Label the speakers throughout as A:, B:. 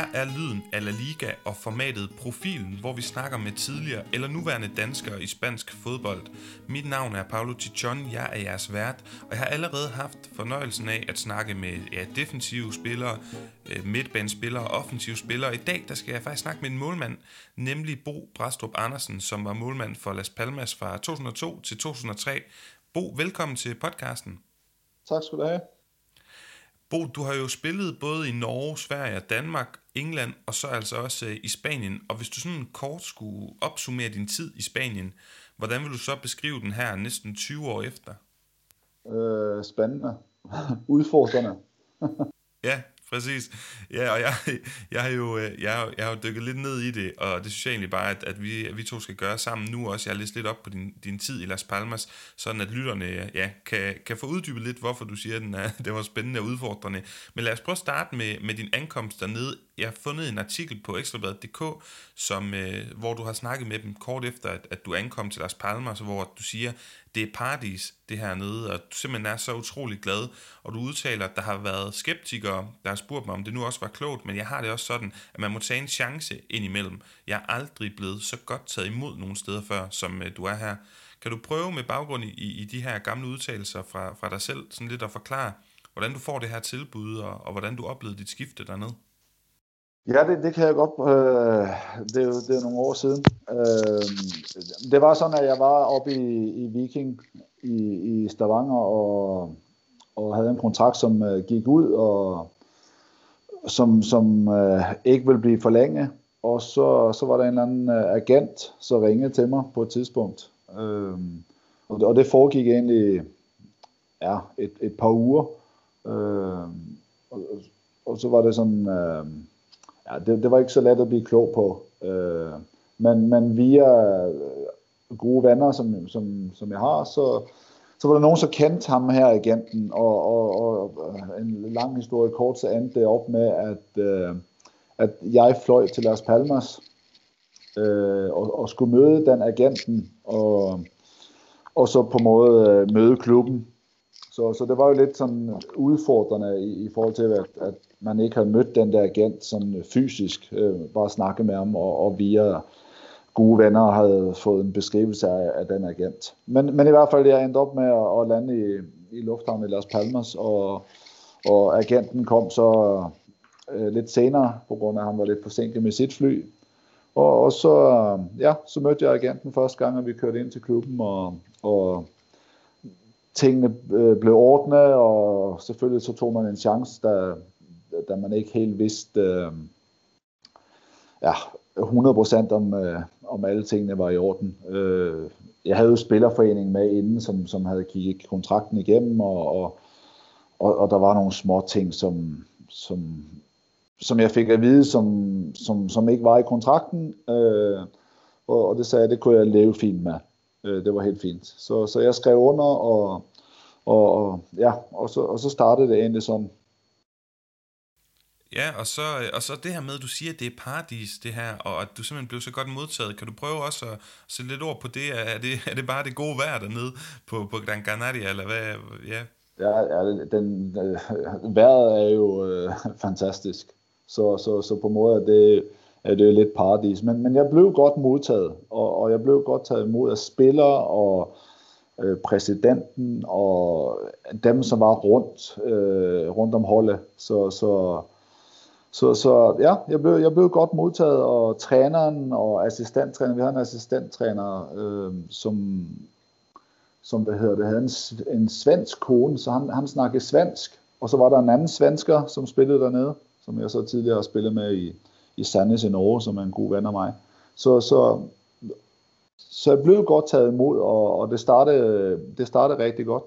A: her er lyden af La Liga og formatet Profilen, hvor vi snakker med tidligere eller nuværende danskere i spansk fodbold. Mit navn er Paulo Tichon, jeg er jeres vært, og jeg har allerede haft fornøjelsen af at snakke med ja, defensive spillere, øh, midtbanespillere og offensive spillere. I dag der skal jeg faktisk snakke med en målmand, nemlig Bo Brastrup Andersen, som var målmand for Las Palmas fra 2002 til 2003. Bo, velkommen til podcasten.
B: Tak skal du have.
A: Bo, du har jo spillet både i Norge, Sverige, Danmark, England og så altså også øh, i Spanien. Og hvis du sådan kort skulle opsummere din tid i Spanien, hvordan vil du så beskrive den her næsten 20 år efter?
B: Øh, spændende. Udfordrende.
A: ja, præcis. Ja, og jeg, jeg, har jo, øh, jeg, har, jeg har jo dykket lidt ned i det, og det synes jeg egentlig bare, at, at, vi, at vi to skal gøre sammen nu også. Jeg har læst lidt op på din, din tid i Las Palmas, sådan at lytterne øh, ja, kan, kan få uddybet lidt, hvorfor du siger, at den er, det var spændende og udfordrende. Men lad os prøve at starte med, med din ankomst dernede jeg har fundet en artikel på ekstrabladet.dk, som, øh, hvor du har snakket med dem kort efter, at, at du ankom til Las Palmas, hvor du siger, det er paradis, det her nede, og du simpelthen er så utrolig glad, og du udtaler, at der har været skeptikere, der har spurgt mig, om det nu også var klogt, men jeg har det også sådan, at man må tage en chance ind imellem. Jeg er aldrig blevet så godt taget imod nogen steder før, som øh, du er her. Kan du prøve med baggrund i, i de her gamle udtalelser fra, fra dig selv, sådan lidt at forklare, hvordan du får det her tilbud, og, og hvordan du oplevede dit skifte dernede?
B: Ja, det, det kan jeg godt. Øh, det, er jo, det er nogle år siden. Øh, det var sådan, at jeg var oppe i, i Viking i, i Stavanger og, og havde en kontrakt, som øh, gik ud og som, som øh, ikke ville blive forlænget. Og så, så var der en eller anden øh, agent, så ringede til mig på et tidspunkt. Øh, og, det, og det foregik egentlig ja, et, et par uger. Øh, og, og så var det sådan... Øh, ja, det, det var ikke så let at blive klog på. Øh, men, men via øh, gode venner, som, som, som jeg har, så, så var der nogen, som kendte ham her agenten, og, og, og øh, en lang historie kort, så endte det op med, at, øh, at jeg fløj til Las Palmas, øh, og, og skulle møde den agenten, og, og så på en måde øh, møde klubben. Så, så det var jo lidt sådan udfordrende i, i forhold til, at, at man ikke havde mødt den der agent sådan øh, fysisk, øh, bare snakke med ham, og, og via gode venner havde fået en beskrivelse af, af den agent. Men, men i hvert fald, jeg endte op med at, at lande i, i lufthavnen i Las Palmas, og, og agenten kom så øh, lidt senere, på grund af, at han var lidt forsinket med sit fly. Og, og så, øh, ja, så mødte jeg agenten første gang, og vi kørte ind til klubben, og, og tingene øh, blev ordnet, og selvfølgelig så tog man en chance, da, Øh, da man ikke helt vidste øh, ja, 100% om, øh, om alle tingene var i orden. Øh, jeg havde jo spillerforeningen med inden, som, som havde kigget kontrakten igennem, og, og, og, og der var nogle små ting, som, som, som jeg fik at vide, som, som, som ikke var i kontrakten, øh, og, og det sagde jeg, det kunne jeg leve fint med. Øh, det var helt fint. Så, så jeg skrev under, og, og, og, ja, og, så, og så startede det egentlig sådan.
A: Ja, og så, øh, og så det her med, at du siger, at det er paradis, det her, og at du simpelthen blev så godt modtaget. Kan du prøve også at sætte lidt ord på det? Er det, er det bare det gode vejr dernede på, på Gran Canaria, eller hvad? Ja,
B: ja, ja den, øh, vejret er jo øh, fantastisk. Så, så, så på en måde er det, er det lidt paradis. Men, men jeg blev godt modtaget, og, og jeg blev godt taget imod af spillere og øh, præsidenten og dem, som var rundt, øh, rundt om holdet. Så, så så, så ja, jeg blev, jeg blev godt modtaget, og træneren og assistenttræneren, vi havde en assistenttræner, øh, som, som hvad hedder det, havde en, en svensk kone, så han, han snakkede svensk. Og så var der en anden svensker, som spillede dernede, som jeg så tidligere har spillet med i, i Sandnes i Norge, som er en god ven af mig. Så, så, så jeg blev godt taget imod, og, og det, startede, det startede rigtig godt.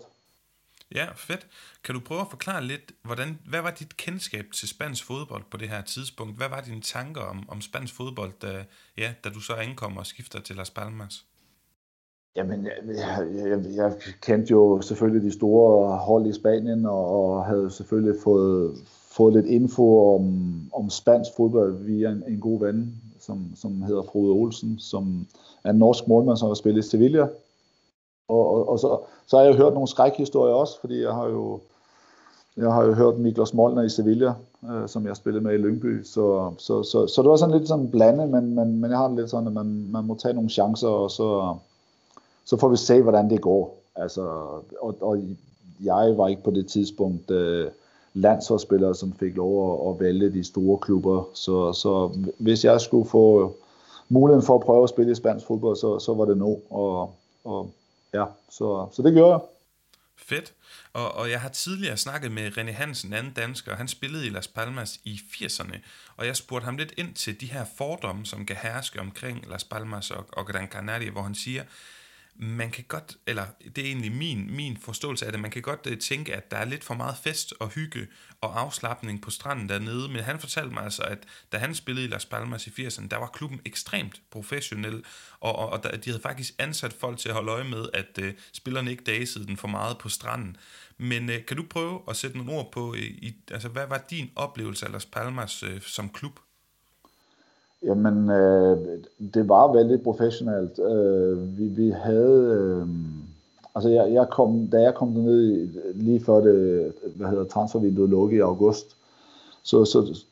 A: Ja, fedt. Kan du prøve at forklare lidt, hvordan, hvad var dit kendskab til spansk fodbold på det her tidspunkt? Hvad var dine tanker om, om spansk fodbold, da, ja, da du så ankommer og skifter til Las Palmas?
B: Jamen, jeg, jeg, jeg, jeg kendte jo selvfølgelig de store hold i Spanien, og, og havde selvfølgelig fået, fået lidt info om, om spansk fodbold via en, en god ven, som, som hedder Frode Olsen, som er en norsk målmand, som har spillet i Sevilla. Og, og, og så, så har jeg hørt nogle skrækhistorier også, fordi jeg har jo jeg har jo hørt Miklos Molner i Sevilla øh, som jeg spillede med i Lyngby. Så, så, så, så det var sådan lidt sådan blande, men, men, men jeg har det lidt sådan, at man, man må tage nogle chancer, og så, så får vi se, hvordan det går. Altså, og, og jeg var ikke på det tidspunkt øh, landsholdsspiller, som fik lov at, at vælge de store klubber. Så, så hvis jeg skulle få muligheden for at prøve at spille i spansk fodbold, så, så var det nu. Og, og ja, så, så det gjorde jeg.
A: Fedt. Og, og jeg har tidligere snakket med René Hansen, en anden dansker, han spillede i Las Palmas i 80'erne, og jeg spurgte ham lidt ind til de her fordomme, som kan herske omkring Las Palmas og, og Gran Canaria, hvor han siger, man kan godt, eller det er egentlig min, min forståelse af det, man kan godt uh, tænke, at der er lidt for meget fest og hygge og afslappning på stranden dernede, men han fortalte mig altså, at da han spillede i Las Palmas i 80'erne, der var klubben ekstremt professionel, og, og, og der, de havde faktisk ansat folk til at holde øje med, at uh, spillerne ikke dagsede den for meget på stranden. Men uh, kan du prøve at sætte nogle ord på, i, altså hvad var din oplevelse af Las Palmas uh, som klub?
B: Jamen, øh, det var vældig professionelt. Øh, vi, vi havde... Øh, altså, jeg, jeg kom, da jeg kom ned lige før det, hvad hedder transfervinduet lukkede i august, så, så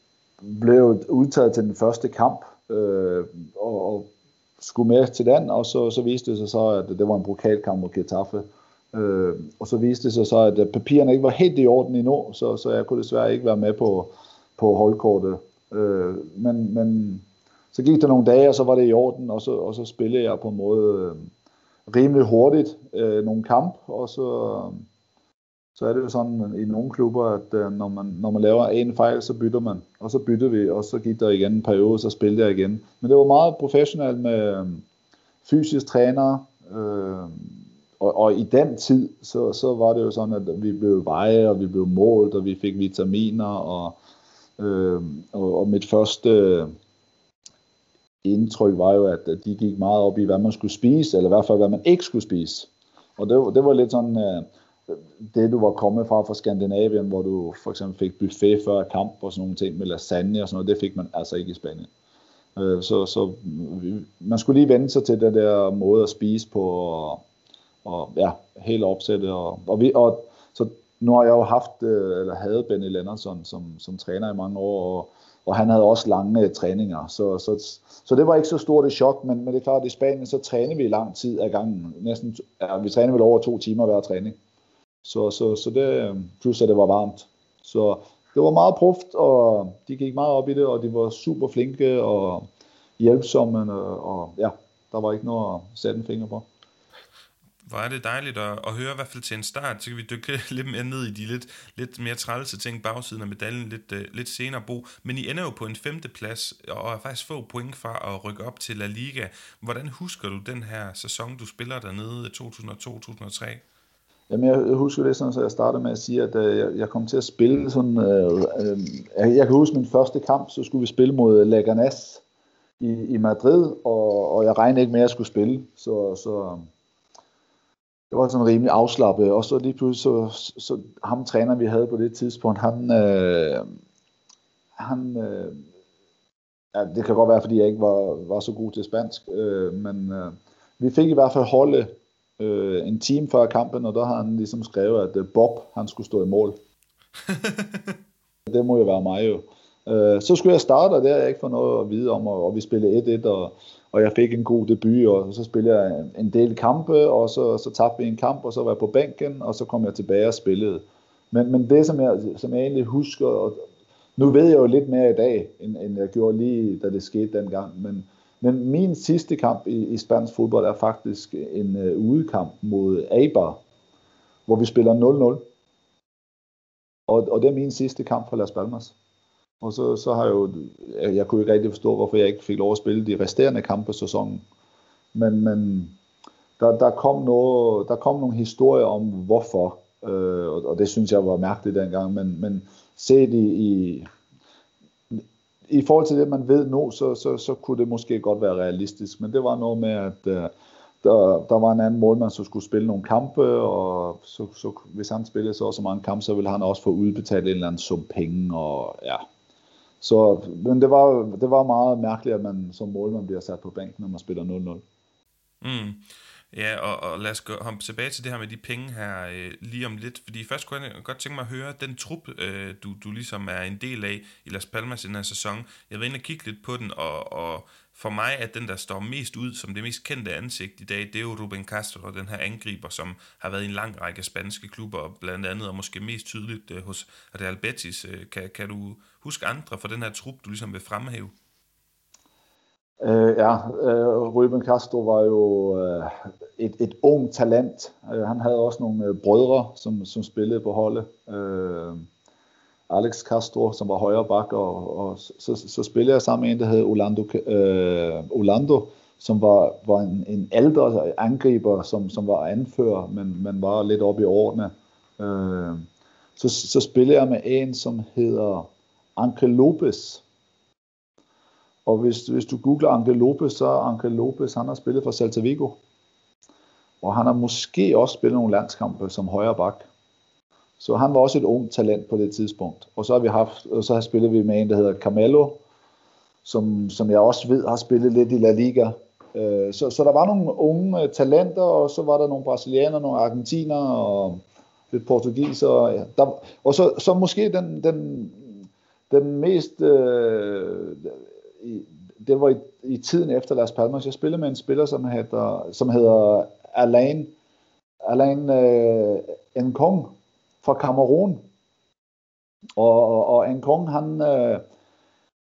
B: blev jeg udtaget til den første kamp, øh, og, og skulle med til den, og så, så viste det sig så, at det var en brutalkamp mod Getafe. Øh, og så viste det sig så, at papirerne ikke var helt i orden endnu, så, så jeg kunne desværre ikke være med på, på holdkortet. Øh, men, men så gik der nogle dage, og så var det i orden, og så, og så spillede jeg på en måde øh, rimelig hurtigt øh, nogle kamp, og så, øh, så er det jo sådan i nogle klubber, at øh, når, man, når man laver en fejl, så bytter man, og så bytter vi, og så gik der igen en periode, så spillede jeg igen. Men det var meget professionelt med øh, fysisk træner, øh, og, og i den tid, så, så var det jo sådan, at vi blev veje, og vi blev målt, og vi fik vitaminer, og, øh, og, og mit første indtryk var jo, at de gik meget op i, hvad man skulle spise, eller i hvert fald, hvad man ikke skulle spise. Og det, det var lidt sådan, uh, det du var kommet fra fra Skandinavien, hvor du for eksempel fik buffet før kamp og sådan nogle ting med lasagne og sådan noget, det fik man altså ikke i Spanien. Uh, så, så man skulle lige vende sig til den der måde at spise på, og, og ja, helt opsættet. Og, og, vi, og så nu har jeg jo haft, øh, eller havde Benny Lennersson som, som træner i mange år, og og han havde også lange øh, træninger. Så, så, så det var ikke så stort et chok, men, men det er klart, at i Spanien, så træner vi lang tid ad gangen. Næsten, ja, vi træner vel over to timer hver træning. Så, så, så det, øh, plus at det var varmt. Så det var meget proft, og de gik meget op i det, og de var super flinke og hjælpsomme, og, og ja, der var ikke noget at sætte en finger på.
A: Hvor er det dejligt at, at høre, i hvert fald til en start, så kan vi dykke lidt mere ned i de lidt, lidt mere trælse ting, bagsiden af medaljen lidt, uh, lidt senere, Bo. Men I ender jo på en femte plads, og er faktisk få point fra at rykke op til La Liga. Hvordan husker du den her sæson, du spiller dernede 2002-2003?
B: Jamen, jeg husker det sådan, så jeg startede med at sige, at øh, jeg, jeg kom til at spille sådan... Øh, øh, jeg, jeg kan huske min første kamp, så skulle vi spille mod Leganes i, i Madrid, og, og jeg regnede ikke med, at jeg skulle spille. Så, så det var sådan rimelig afslappet. Og så lige pludselig, så, så ham træner, vi havde på det tidspunkt, han, øh, han øh, ja, det kan godt være, fordi jeg ikke var, var så god til spansk, øh, men øh, vi fik i hvert fald holde øh, en time før kampen, og der har han ligesom skrevet, at øh, Bob, han skulle stå i mål. det må jo være mig jo. Øh, så skulle jeg starte, og det har jeg ikke fået noget at vide om, og, og vi spillede 1-1, og og jeg fik en god debut, og så spillede jeg en del kampe, og så, så tabte vi en kamp, og så var jeg på bænken, og så kom jeg tilbage og spillede. Men, men det, som jeg, som jeg egentlig husker, og nu ved jeg jo lidt mere i dag, end, end jeg gjorde lige, da det skete dengang, men, men min sidste kamp i, i spansk fodbold er faktisk en uh, udekamp mod Eibar, hvor vi spiller 0-0. Og, og det er min sidste kamp for Las Palmas. Og så, så har jeg jo, jeg, jeg kunne ikke rigtig forstå, hvorfor jeg ikke fik lov at spille de resterende kampe sæsonen. Men, men der, der, kom noget, der kom nogle historier om, hvorfor. Øh, og, og det synes jeg var mærkeligt dengang. Men, men set i, i, i forhold til det, man ved nu, så, så, så kunne det måske godt være realistisk. Men det var noget med, at øh, der, der var en anden målmand, som skulle spille nogle kampe, og så, så, hvis han spillede så så mange kampe, så ville han også få udbetalt en eller anden sum penge, og ja, så, men det var, det var meget mærkeligt, at man som målmand bliver sat på bænken, når man spiller 0-0.
A: Mm. Ja, og, og lad os gå om tilbage til det her med de penge her øh, lige om lidt, fordi først kunne jeg godt tænke mig at høre, den trup, øh, du, du ligesom er en del af i Las Palmas i den her sæson, jeg vil ind og kigge lidt på den, og, og for mig at den, der står mest ud som det mest kendte ansigt i dag, det er jo Ruben Castro, den her angriber, som har været i en lang række spanske klubber, blandt andet, og måske mest tydeligt øh, hos Real Betis. Øh, kan, kan du huske andre fra den her trup, du ligesom vil fremhæve?
B: Øh, ja, øh, Ruben Castro var jo øh, et, et ung talent. Øh, han havde også nogle øh, brødre, som, som spillede på holdet. Øh, Alex Castro, som var højre bak, og, og så, så spillede jeg sammen med en, der hed Orlando, øh, Orlando som var, var en, en ældre angriber, som, som var anfører, men, men var lidt oppe i årene. Øh, så, så spillede jeg med en, som hedder Anke Lopez, og hvis, hvis du googler Anke Lopez, så er Anke Lopez, han har spillet for Celta Vigo. Og han har måske også spillet nogle landskampe som højre bak. Så han var også et ung talent på det tidspunkt. Og så har vi haft, og så har spillet vi med en, der hedder Carmelo, som, som jeg også ved har spillet lidt i La Liga. Øh, så, så der var nogle unge talenter, og så var der nogle brasilianere, nogle argentinere og lidt portugiser. Ja. Der, og så, så måske den, den, den mest øh, i, det var i, i tiden efter Las Palmas. Jeg spillede med en spiller, som hedder, som hedder Alain, Alain øh, Nkong fra Kamerun. Og, og, og Nkong, han øh,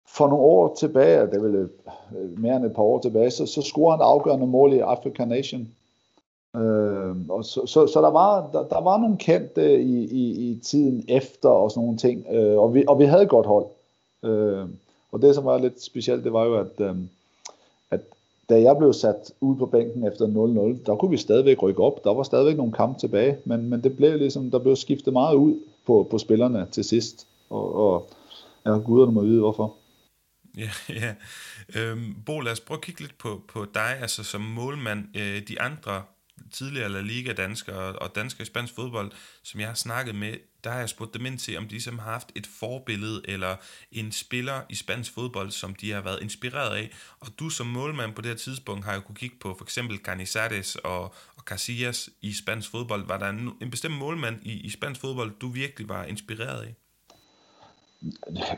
B: for nogle år tilbage, det er vel øh, mere end et par år tilbage, så, så scorede han afgørende mål i African Nation. Øh, og så, så, så der, var, der, der var nogle kendte i, i, i tiden efter og sådan nogle ting, øh, og, vi, og vi havde et godt hold. Øh, og det, som var lidt specielt, det var jo, at, øh, at da jeg blev sat ud på bænken efter 0-0, der kunne vi stadigvæk rykke op. Der var stadigvæk nogle kampe tilbage, men, men det blev ligesom, der blev skiftet meget ud på, på spillerne til sidst. Og, og ja, guderne må vide, hvorfor.
A: Ja, ja. Øhm, Bo, lad os prøve at kigge lidt på, på dig, altså som målmand. Øh, de andre tidligere La Liga-danskere og danskere i spansk fodbold, som jeg har snakket med, der har jeg spurgt dem ind til, om de ligesom har haft et forbillede eller en spiller i spansk fodbold, som de har været inspireret af. Og du som målmand på det her tidspunkt har jo kunne kigge på for eksempel Canizares og, og Casillas i spansk fodbold. Var der en, en bestemt målmand i, i spansk fodbold, du virkelig var inspireret af?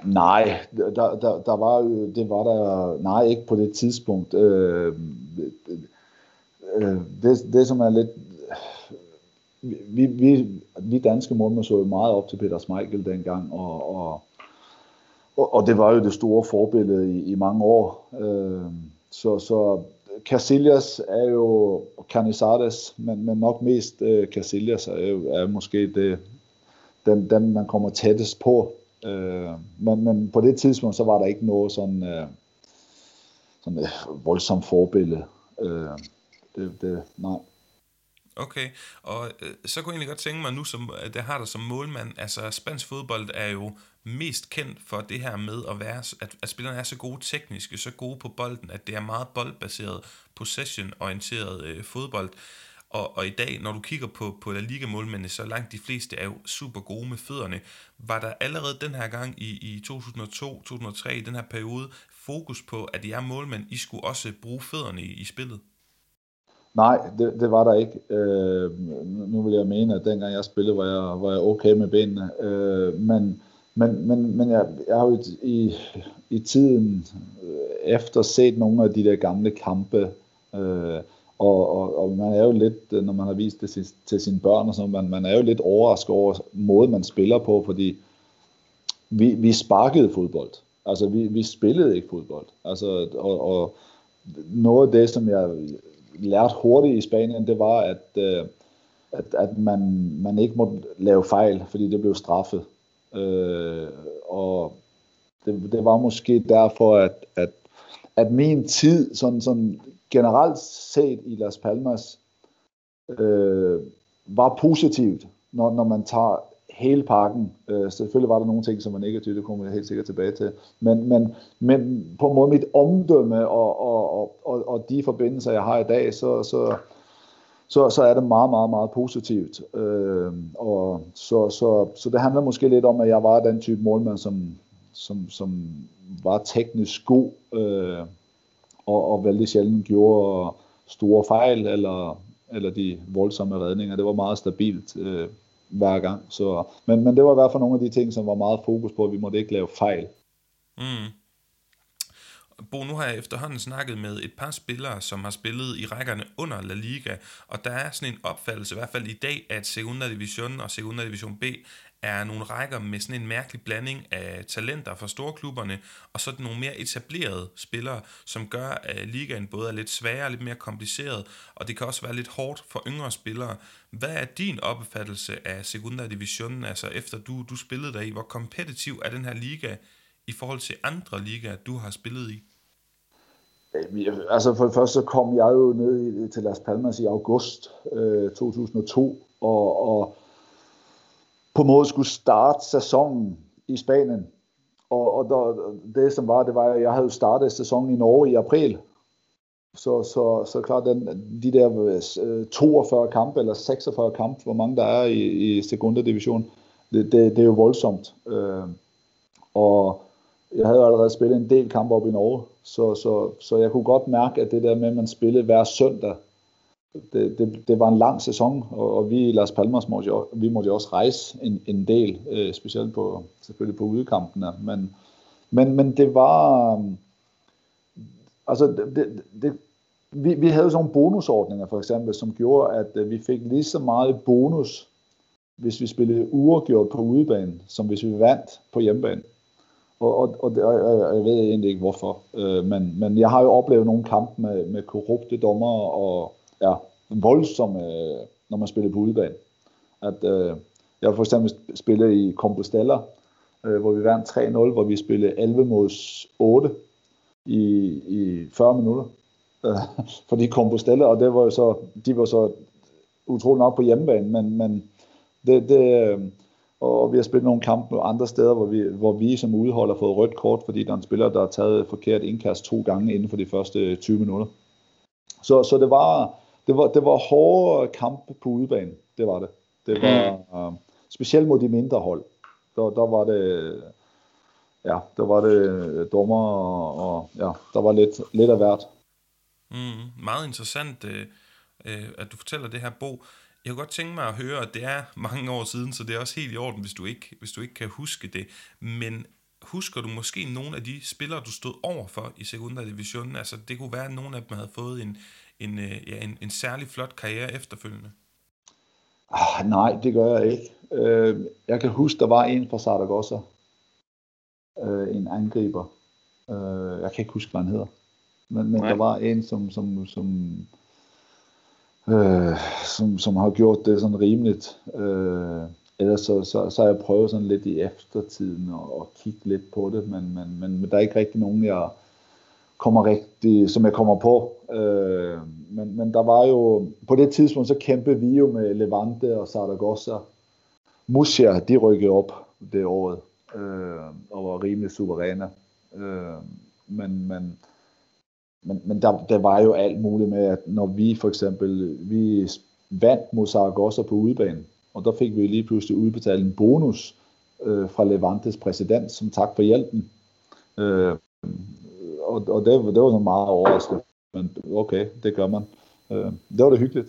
B: Nej, der, der, der var det var der nej ikke på det tidspunkt. Øh, øh, det, det som er lidt vi, vi, vi danske målmænd så jo meget op til Peter Schmeichel dengang, og, og, og, det var jo det store forbillede i, i mange år. Øh, så, så Casillas er jo Canizares, men, men nok mest øh, Casillas er, jo, er måske det, den, den, man kommer tættest på. Øh, men, men på det tidspunkt, så var der ikke noget sådan, øh, sådan øh, voldsomt forbillede. Øh, det, det, nej.
A: Okay, og øh, så kunne jeg egentlig godt tænke mig nu, som der det har der som målmand, altså spansk fodbold er jo mest kendt for det her med at være, at, at spillerne er så gode tekniske, så gode på bolden, at det er meget boldbaseret, possession-orienteret øh, fodbold. Og, og i dag, når du kigger på, på La Liga-målmændene, så langt de fleste er jo super gode med fødderne. Var der allerede den her gang i, i 2002-2003, i den her periode, fokus på, at I er målmænd, I skulle også bruge fødderne i, i spillet?
B: Nej, det, det var der ikke. Øh, nu vil jeg mene, at dengang jeg spillede, var jeg, var jeg okay med benene. Øh, men men, men, men jeg, jeg har jo i, i tiden øh, efter set nogle af de der gamle kampe, øh, og, og, og man er jo lidt, når man har vist det til, til sine børn, og sådan, man, man er jo lidt overrasket over måden, man spiller på, fordi vi, vi sparkede fodbold. Altså, vi, vi spillede ikke fodbold. Altså, og, og noget af det, som jeg lærte hurtigt i Spanien, det var, at, øh, at, at man, man ikke måtte lave fejl, fordi det blev straffet. Øh, og det, det var måske derfor, at, at, at min tid, sådan, sådan generelt set i Las Palmas, øh, var positivt, når, når man tager hele pakken. Øh, selvfølgelig var der nogle ting, som var negative, det kommer jeg helt sikkert tilbage til. Men, men, men på en måde mit omdømme og, og, og, og, og de forbindelser, jeg har i dag, så, så, så, så er det meget, meget, meget positivt. Øh, og så, så, så det handler måske lidt om, at jeg var den type målmand, som, som, som var teknisk god, øh, og, og vældig sjældent gjorde store fejl eller, eller de voldsomme redninger. Det var meget stabilt øh, hver gang. Så, men, men det var i hvert fald nogle af de ting, som var meget fokus på, at vi måtte ikke lave fejl. Mm.
A: Bo, nu har jeg efterhånden snakket med et par spillere, som har spillet i rækkerne under La Liga, og der er sådan en opfattelse, i hvert fald i dag, at Segunda Division og Segunda Division B er nogle rækker med sådan en mærkelig blanding af talenter fra storklubberne, og så nogle mere etablerede spillere, som gør, at ligaen både er lidt sværere og lidt mere kompliceret, og det kan også være lidt hårdt for yngre spillere. Hvad er din opfattelse af Segunda Division, altså efter du, du spillede der i? Hvor kompetitiv er den her liga i forhold til andre ligaer, du har spillet i?
B: Altså for det første så kom jeg jo ned til Las Palmas i august øh, 2002, og, og på en måde skulle starte sæsonen i Spanien. Og, og der, det som var, det var, at jeg havde startet sæsonen i Norge i april. Så, så, så klart, den, de der øh, 42 kampe, eller 46 kampe, hvor mange der er i, i sekundedivision, det, det, det er jo voldsomt. Øh, og jeg havde allerede spillet en del kampe op i Norge, så, så, så jeg kunne godt mærke, at det der med, at man spillede hver søndag, det, det, det var en lang sæson, og, og vi i Las Palmas måtte jo, vi måtte jo også rejse en, en del, øh, specielt på, selvfølgelig på udekampene. men, men, men det var, øh, altså det, det, vi, vi havde sådan nogle bonusordninger for eksempel, som gjorde, at øh, vi fik lige så meget bonus, hvis vi spillede uafgjort på udebane, som hvis vi vandt på hjemmebane. Og, og, og, og jeg ved egentlig ikke hvorfor, øh, men, men jeg har jo oplevet nogle kampe med, med korrupte dommer og ja, voldsomme, øh, når man spiller på udebane. At, øh, jeg har for eksempel spillet i Compostela, øh, hvor vi vandt 3-0, hvor vi spillede 11 mod 8 i, i 40 minutter. Øh, fordi Compostela, og det var jo så, de var så utrolig nok på hjemmebane, men, men det, det, øh, og vi har spillet nogle kampe andre steder, hvor vi, hvor vi som udhold har fået rødt kort, fordi der er en spiller, der har taget forkert indkast to gange inden for de første 20 minutter. Så, så det var, det var, det var hårde kampe på udebane. Det var det. Det var mm. uh, specielt mod de mindre hold. Der, der var det, ja, der var det dommer, og, og ja, der var lidt, lidt af hvert.
A: Mm, meget interessant, øh, øh, at du fortæller det her, Bo. Jeg kunne godt tænke mig at høre, at det er mange år siden, så det er også helt i orden, hvis du ikke, hvis du ikke kan huske det. Men husker du måske nogle af de spillere, du stod over for i Segunda Division? Altså, det kunne være, at nogle af dem havde fået en, en, øh, ja, en, en særlig flot karriere efterfølgende?
B: Ah, nej, det gør jeg ikke. Øh, jeg kan huske, der var en fra Saragossa. Øh, en angriber. Øh, jeg kan ikke huske, hvad han hedder. Men, men der var en, som, som, som, øh, som, som har gjort det sådan rimeligt. Øh, ellers så, så, så har jeg prøvet sådan lidt i eftertiden og, og kigge lidt på det, men, men, men, men der er ikke rigtig nogen, jeg, kommer rigtig, som jeg kommer på. Øh, men, men der var jo, på det tidspunkt, så kæmpede vi jo med Levante og Zaragoza. Murcia, de rykkede op det året, øh, og var rimelig suveræne. Øh, men, men, men, men der, der var jo alt muligt med, at når vi for eksempel, vi vandt mod Zaragoza på udebane, og der fik vi lige pludselig udbetalt en bonus øh, fra Levantes præsident, som tak for hjælpen. Øh, og, og det, det var så meget overraskende. Men okay, det gør man. Øh, det var det hyggeligt.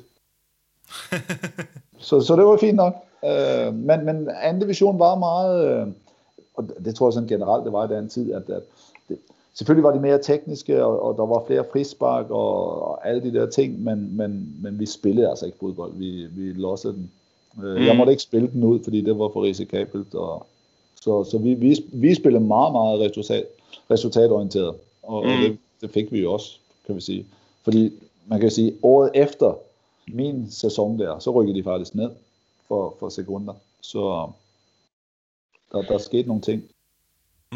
B: så, så det var fint nok. Øh, men, men anden division var meget, øh, og det tror jeg sådan generelt, det var i den tid, at, at det, selvfølgelig var de mere tekniske, og, og der var flere frispark og, og alle de der ting, men, men, men vi spillede altså ikke fodbold. Vi, vi lossede den. Øh, mm. Jeg måtte ikke spille den ud, fordi det var for risikabelt. Og, så så vi, vi, vi spillede meget, meget resultat, resultatorienteret og, mm. og det, det fik vi jo også, kan vi sige. Fordi man kan sige, året efter min sæson der, så rykkede de faktisk ned for, for sekunder. Så der, der skete nogle ting.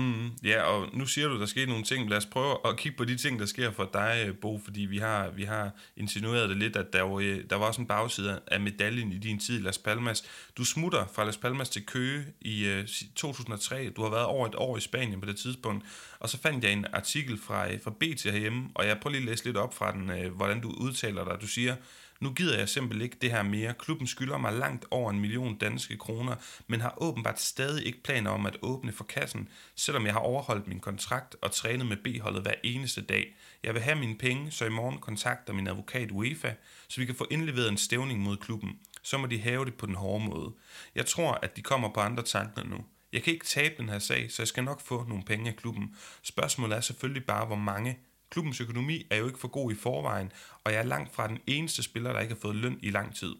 A: Mm, ja, og nu siger du, der sker nogle ting. Lad os prøve at kigge på de ting, der sker for dig, Bo, fordi vi har, vi har insinueret det lidt, at der var, øh, der var også en bagside af medaljen i din tid i Las Palmas. Du smutter fra Las Palmas til Køge i øh, uh, 2003. Du har været over et år i Spanien på det tidspunkt. Og så fandt jeg en artikel fra, øh, fra BT herhjemme, og jeg prøver lige at læse lidt op fra den, uh, hvordan du udtaler dig. Du siger, nu gider jeg simpelthen ikke det her mere. Klubben skylder mig langt over en million danske kroner, men har åbenbart stadig ikke planer om at åbne for kassen, selvom jeg har overholdt min kontrakt og trænet med B-holdet hver eneste dag. Jeg vil have mine penge, så i morgen kontakter min advokat UEFA, så vi kan få indleveret en stævning mod klubben. Så må de have det på den hårde måde. Jeg tror, at de kommer på andre tanker nu. Jeg kan ikke tabe den her sag, så jeg skal nok få nogle penge af klubben. Spørgsmålet er selvfølgelig bare, hvor mange. Klubbens økonomi er jo ikke for god i forvejen, og jeg er langt fra den eneste spiller, der ikke har fået løn i lang tid.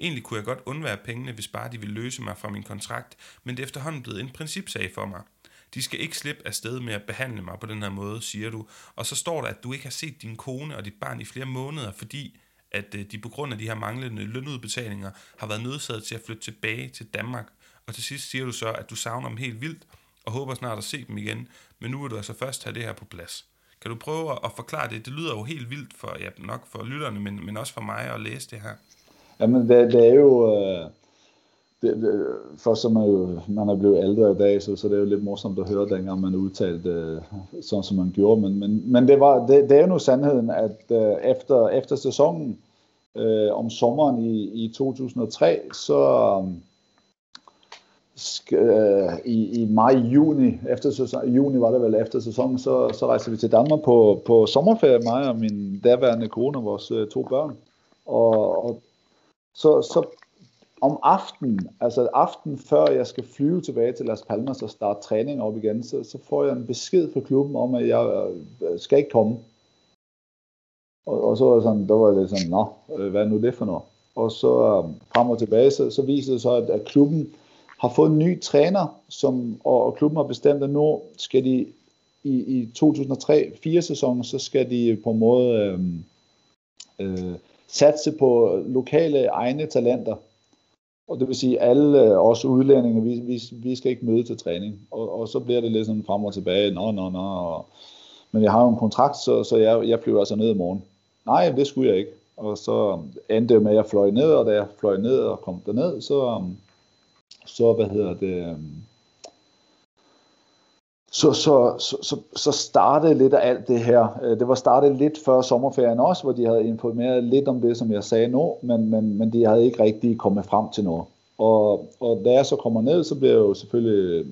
A: Egentlig kunne jeg godt undvære pengene, hvis bare de ville løse mig fra min kontrakt, men det er efterhånden blevet en principsag for mig. De skal ikke slippe af sted med at behandle mig på den her måde, siger du. Og så står der, at du ikke har set din kone og dit barn i flere måneder, fordi at øh, de på grund af de her manglende lønudbetalinger har været nødsaget til at flytte tilbage til Danmark. Og til sidst siger du så, at du savner dem helt vildt, og håber snart at se dem igen, men nu vil du altså først have det her på plads. Kan du prøve at forklare det? Det lyder jo helt vildt for, ja, nok for lytterne, men, men også for mig at læse det her.
B: Jamen, det, det er jo... Øh, det, det, for som man, jo, man er blevet ældre i dag, så, så det er jo lidt morsomt at høre, dengang man udtalte øh, sådan, som man gjorde. Men, men, men det, var, det, det er jo nu sandheden, at øh, efter, efter sæsonen øh, om sommeren i, i 2003, så... Øh, Øh, i, i maj, juni, efter sæson, juni var det vel efter sæsonen, så, så rejste vi til Danmark på, på sommerferie, mig og min daværende kone og vores øh, to børn. Og, og så, så om aftenen, altså aften før jeg skal flyve tilbage til Las Palmas og starte træning op igen, så, så får jeg en besked fra klubben om, at jeg øh, skal ikke komme. Og, og så var det sådan, der var det sådan, nå, øh, hvad er nu det for noget? Og så øh, frem og tilbage, så, så viser det så, at, at klubben har fået en ny træner, som, og, og klubben har bestemt, at nu skal de i, i 2003-4 sæsonen, så skal de på en måde øh, øh, satse på lokale egne talenter. Og det vil sige, at alle øh, os udlændinge, vi, vi, vi skal ikke møde til træning. Og, og så bliver det lidt sådan frem og tilbage. Nå, nå, nå. Og, men jeg har jo en kontrakt, så, så jeg, jeg flyver altså ned i morgen. Nej, det skulle jeg ikke. Og så endte det med, at jeg fløj ned, og da jeg fløj ned og kom derned, så, øhm, så hvad hedder det, øhm, så, så, så, så, startede lidt af alt det her. Øh, det var startet lidt før sommerferien også, hvor de havde informeret lidt om det, som jeg sagde nu, men, men, men de havde ikke rigtig kommet frem til noget. Og, og da jeg så kommer ned, så bliver jeg jo selvfølgelig,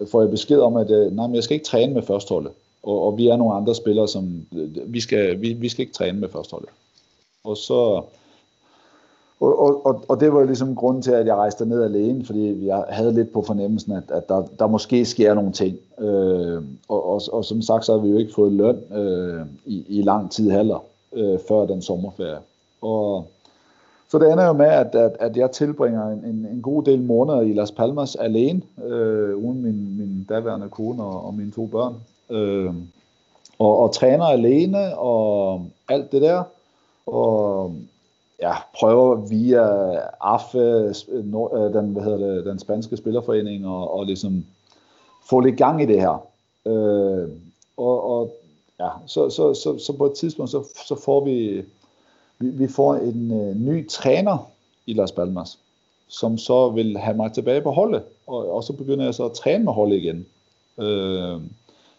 B: øh, får jeg besked om, at øh, nej, men jeg skal ikke træne med førstholdet. Og, og vi er nogle andre spillere, som vi skal, vi, vi skal ikke træne med førstholdet. Og så, og, og, og det var jo ligesom grunden til, at jeg rejste ned alene, fordi jeg havde lidt på fornemmelsen, at, at der, der måske sker nogle ting. Øh, og, og, og som sagt, så har vi jo ikke fået løn øh, i, i lang tid heller, øh, før den sommerferie. Og, så det ender jo med, at, at, at jeg tilbringer en, en, en god del måneder i Las Palmas alene, øh, uden min, min daværende kone og, og mine to børn. Øh, og, og træner alene og alt det der. Og ja, prøver via AFE, øh, den, hvad hedder det, den spanske spillerforening, og, og ligesom få lidt gang i det her. Øh, og, og ja, så, så, så, så på et tidspunkt, så, så får vi, vi, vi får en øh, ny træner i Las Palmas, som så vil have mig tilbage på holdet, og, og så begynder jeg så at træne med holdet igen. Øh,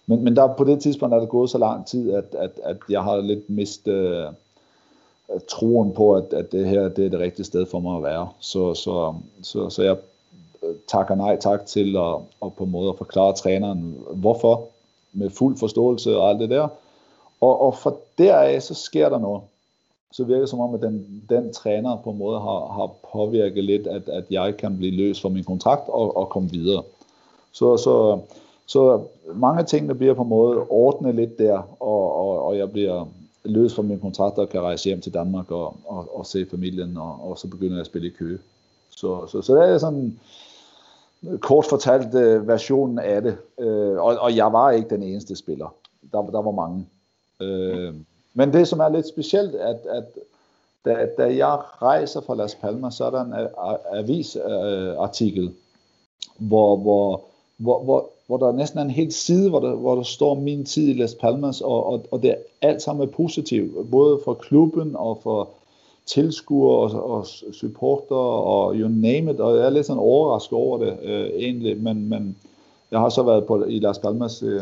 B: men, men der, på det tidspunkt er det gået så lang tid, at, at, at jeg har lidt mistet øh, troen på, at, at det her det er det rigtige sted for mig at være. Så, så, så, så jeg øh, takker nej tak til at, at på en måde at forklare træneren, hvorfor, med fuld forståelse og alt det der. Og, og for deraf, så sker der noget. Så virker det som om, at den, den træner på en måde har, har påvirket lidt, at, at jeg kan blive løs fra min kontrakt og, og komme videre. Så, så, så mange ting, der bliver på en måde ordnet lidt der, og, og, og jeg bliver løs fra min kontrakt og kan rejse hjem til Danmark og, og, og se familien, og, og så begynder jeg at spille i Køge. Så, så, så det er sådan kort fortalt uh, versionen af det. Uh, og, og jeg var ikke den eneste spiller. Der, der var mange. Uh, men det, som er lidt specielt, at, at da, da jeg rejser fra Las Palmas, så er der en avisartikel, hvor, hvor, hvor, hvor hvor der næsten er en hel side, hvor der, hvor der står min tid i Las Palmas, og, og, og det er alt sammen er positivt, både for klubben og for tilskuere og, og supporter og you name it, og jeg er lidt sådan overrasket over det øh, egentlig, men, men jeg har så været på, i Las Palmas øh,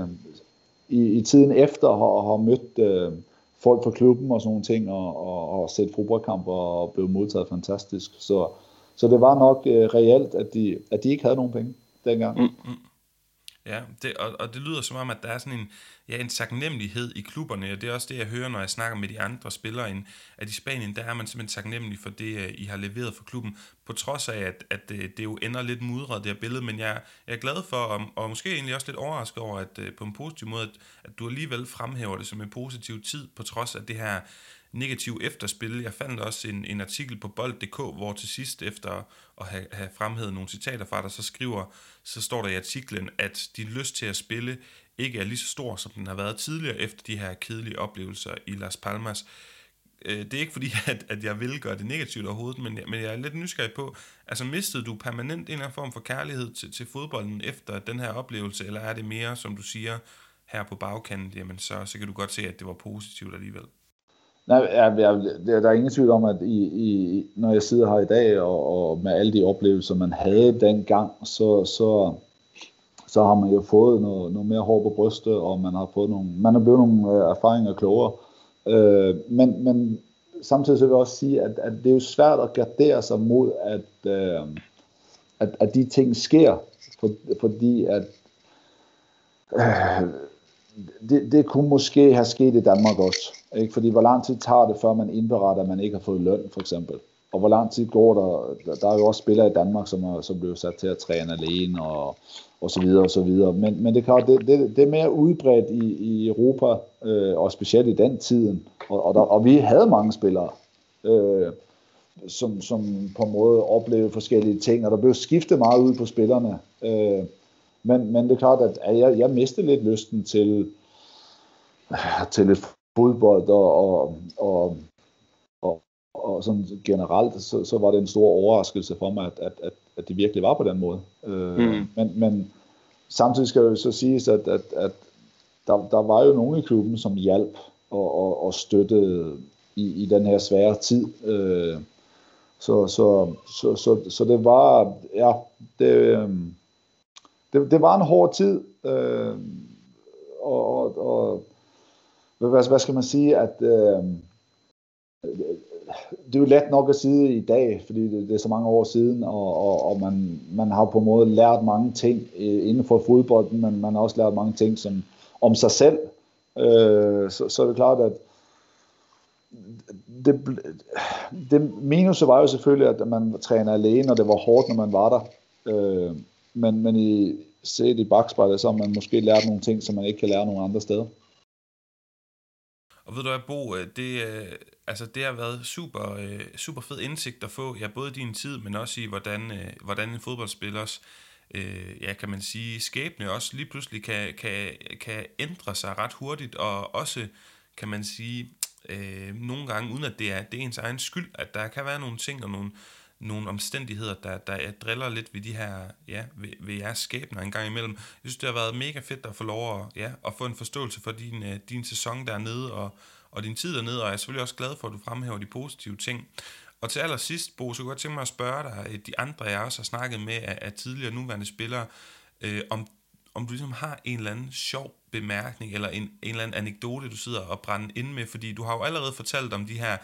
B: i, i tiden efter og har, har mødt øh, folk fra klubben og sådan nogle ting, og, og, og set fodboldkamp og blev modtaget fantastisk. Så, så det var nok øh, reelt, at de, at de ikke havde nogen penge dengang. Mm, mm.
A: Ja, det, og, og det lyder som om, at der er sådan en, ja, en taknemmelighed i klubberne, og det er også det, jeg hører, når jeg snakker med de andre spillere, at i Spanien, der er man simpelthen taknemmelig for det, øh, I har leveret for klubben, på trods af, at, at det, øh, det jo ender lidt mudret, det her billede, men jeg, jeg er glad for, og, og måske egentlig også lidt overrasket over, at øh, på en positiv måde, at, at du alligevel fremhæver det som en positiv tid, på trods af det her negativ efterspil. Jeg fandt også en, en artikel på bold.dk, hvor til sidst efter at have, have fremhævet nogle citater fra dig, så skriver, så står der i artiklen, at din lyst til at spille ikke er lige så stor, som den har været tidligere efter de her kedelige oplevelser i Las Palmas. Øh, det er ikke fordi, at, at jeg vil gøre det negativt overhovedet, men, men jeg er lidt nysgerrig på, altså mistede du permanent en eller anden form for kærlighed til, til fodbolden efter den her oplevelse, eller er det mere, som du siger, her på bagkanten, jamen så, så kan du godt se, at det var positivt alligevel?
B: Nej, jeg, jeg, der er ingen tvivl om, at i, i, når jeg sidder her i dag, og, og med alle de oplevelser, man havde dengang, så, så, så har man jo fået noget, noget mere hår på brystet, og man har fået nogle, man har blevet nogle øh, erfaringer klogere. Øh, men, men samtidig så vil jeg også sige, at, at det er jo svært at gardere sig mod, at, øh, at, at de ting sker, for, fordi at øh, det, det kunne måske have sket i Danmark også. Ikke? Fordi hvor lang tid tager det, før man indberetter, at man ikke har fået løn, for eksempel? Og hvor lang tid går der? Der er jo også spillere i Danmark, som, er, som bliver sat til at træne alene, og, og så videre, og så videre. Men, men det, kan, det, det, det er mere udbredt i, i Europa, øh, og specielt i den tiden. Og, og, der, og vi havde mange spillere, øh, som, som på en måde oplevede forskellige ting, og der blev skiftet meget ud på spillerne. Øh, men, men det er klart, at jeg, jeg mistede lidt lysten til, til et fodbold, og, og, og, og, og sådan generelt, så, så var det en stor overraskelse for mig, at, at, at, at det virkelig var på den måde. Øh, mm. men, men samtidig skal det jo så siges, at, at, at der, der var jo nogen i klubben, som hjalp og, og, og støttede i, i den her svære tid. Øh, så, så, så, så, så det var, ja, det, øhm, det, det var en hård tid, øh, og, og, og hvad, hvad skal man sige, at øh, det er jo let nok at sige i dag, fordi det, det er så mange år siden, og, og, og man, man har på en måde lært mange ting øh, inden for fodbolden, men man har også lært mange ting som, om sig selv. Øh, så, så er det klart, at det, det minus var jo selvfølgelig, at man træner alene, og det var hårdt, når man var der. Øh, men, men i, set i bagspejlet, så har man måske lært nogle ting, som man ikke kan lære nogen andre steder.
A: Og ved du hvad, Bo, øh, det, øh, altså det har været super, øh, super fed indsigt at få, ja, både din tid, men også i, hvordan, hvordan en fodboldspillers, ja, kan man sige, skæbne også lige pludselig kan, kan, kan ændre sig ret hurtigt, og også, kan man sige, øh, nogle gange, uden at det er, det er ens egen skyld, at der kan være nogle ting og nogle, nogle omstændigheder, der, der driller lidt ved de her, ja, ved, ved jeres skæbner en gang imellem. Jeg synes, det har været mega fedt at få lov at, ja, at få en forståelse for din, øh, din sæson dernede, og, og din tid dernede, og jeg er selvfølgelig også glad for, at du fremhæver de positive ting. Og til allersidst, Bo, så kunne jeg godt tænke mig at spørge dig, de andre, jeg også har snakket med af, af tidligere nuværende spillere, øh, om, om du ligesom har en eller anden sjov bemærkning, eller en, en eller anden anekdote, du sidder og brænder ind med, fordi du har jo allerede fortalt om de her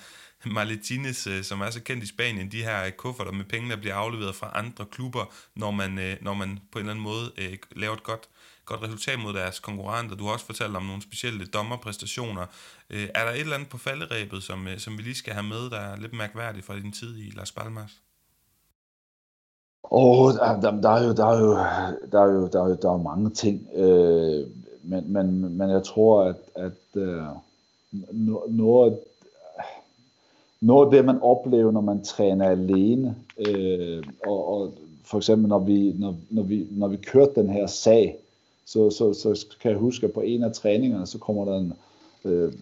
A: Maletines, øh, som er så kendt i Spanien, de her øh, kufferter med penge, der bliver afleveret fra andre klubber, når man, øh, når man på en eller anden måde laver et godt, godt resultat mod deres konkurrenter. Du har også fortalt om nogle specielle dommerpræstationer. Er der et eller andet på falderæbet, som, som vi lige skal have med, der er lidt mærkværdigt fra din tid i Las Palmas?
B: Og oh, der, der, er jo, der, er jo, der, er jo, der, er jo, der er jo mange ting, øh, men, men, men jeg tror, at, at øh, noget noget af det, man oplever, når man træner alene, øh, og, og for eksempel når vi, når, når, vi, når vi kørte den her sag, så, så, så kan jeg huske, at på en af træningerne, så kommer der en, øh,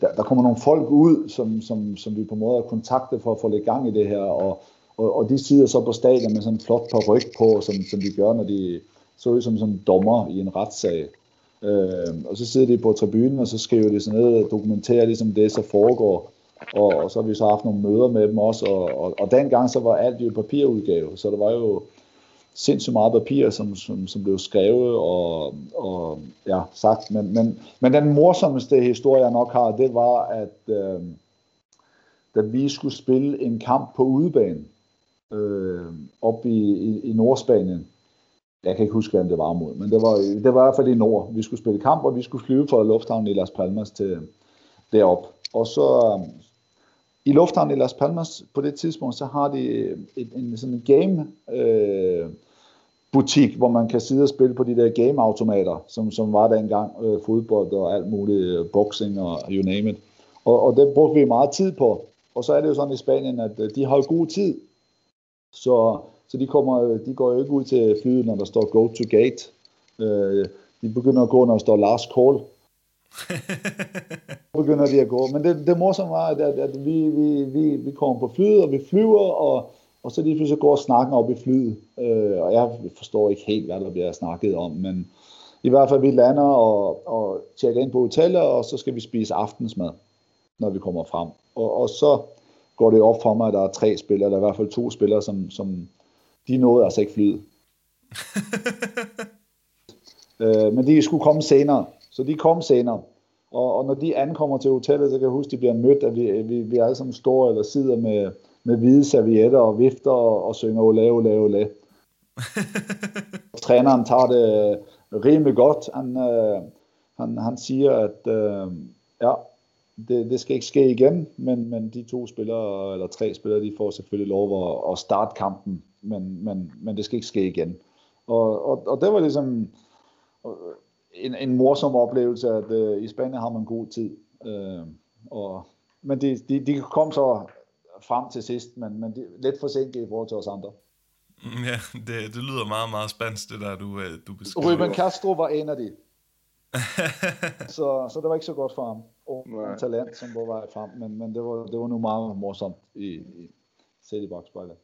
B: der, der kommer nogle folk ud, som, som, som vi på en måde har kontaktet for at få lidt gang i det her, og, og, og de sidder så på stadion med sådan en flot par ryg på, som, som de gør, når de så ud som sådan dommer i en retssag. Øh, og så sidder de på tribunen, og så skriver de sådan noget, dokumenterer ligesom det, så foregår. Og, og så har vi så haft nogle møder med dem også, og, og, og dengang så var alt jo papirudgave, så der var jo sindssygt meget papir, som, som, som blev skrevet og, og ja, sagt. Men, men, men den morsomste historie, jeg nok har, det var, at øh, da vi skulle spille en kamp på udebane øh, op i, i, i Nordspanien, jeg kan ikke huske, hvem det var mod, men det var, det var i hvert fald i nord. Vi skulle spille kamp, og vi skulle flyve fra lufthavnen i Las Palmas til derop. Og så øhm, i lufthavnen i Las Palmas på det tidspunkt, så har de en, en sådan en game øh, butik, hvor man kan sidde og spille på de der gameautomater, som, som var dengang øh, fodbold og alt muligt, øh, boxing og you name it. Og, og det brugte vi meget tid på. Og så er det jo sådan i Spanien, at øh, de har god tid. Så, så de, kommer, de går jo ikke ud til flyet, når der står go to gate. Øh, de begynder at gå, når der står last call. begynder de at gå. Men det, det morsomme var, at, at vi, vi, vi, vi kommer på flyet, og vi flyver, og, og så lige pludselig går snakken op i flyet. Øh, og jeg forstår ikke helt, hvad der bliver snakket om, men i hvert fald vi lander og, og tjekker ind på hotellet, og så skal vi spise aftensmad, når vi kommer frem. Og, og så går det op for mig, at der er tre spillere, eller i hvert fald to spillere, som, som de nåede altså ikke flyet. øh, men de skulle komme senere. Så de kom senere. Og, og når de ankommer til hotellet, så kan jeg huske, at de bliver mødt, at vi, vi, vi alle sammen står eller sidder med, med hvide servietter og vifter og, og synger ole, ole, ole. Træneren tager det rimelig godt. Han, øh, han, han siger, at øh, ja, det, det skal ikke ske igen, men, men de to spillere, eller tre spillere, de får selvfølgelig lov at, at starte kampen, men, men, men det skal ikke ske igen. Og, og, og det var ligesom en, en morsom oplevelse, at øh, i Spanien har man god tid. Øh, og, men de, de, de kom så frem til sidst, men, men de, lidt forsinket i forhold til os andre.
A: Ja, det, det lyder meget, meget spansk, det der, du, øh, du beskriver.
B: Ruben Castro var en af de. så, så det var ikke så godt for ham. Og en talent, som var vej frem, men, men det, var, det var nu meget morsomt i, i set i bakspejlet.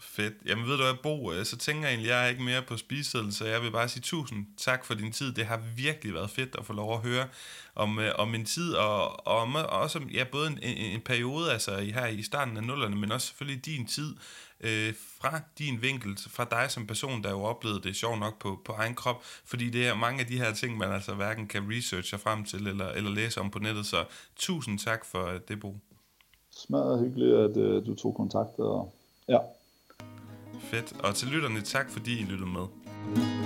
A: Fedt. Jamen ved du hvad, Bo, øh, så tænker jeg egentlig, jeg er ikke mere på spisesedlen, så jeg vil bare sige tusind tak for din tid. Det har virkelig været fedt at få lov at høre om, øh, om en tid, og, og, om, og også ja, både en, en, en periode, altså her i starten af nullerne, men også selvfølgelig din tid, øh, fra din vinkel, fra dig som person, der jo oplevede det sjovt nok på, på egen krop, fordi det er mange af de her ting, man altså hverken kan researche frem til, eller, eller læse om på nettet, så tusind tak for det, Bo.
B: Smadret hyggeligt, at uh, du tog kontakt, og ja,
A: Fedt. Og til lytterne, tak fordi I lyttede med.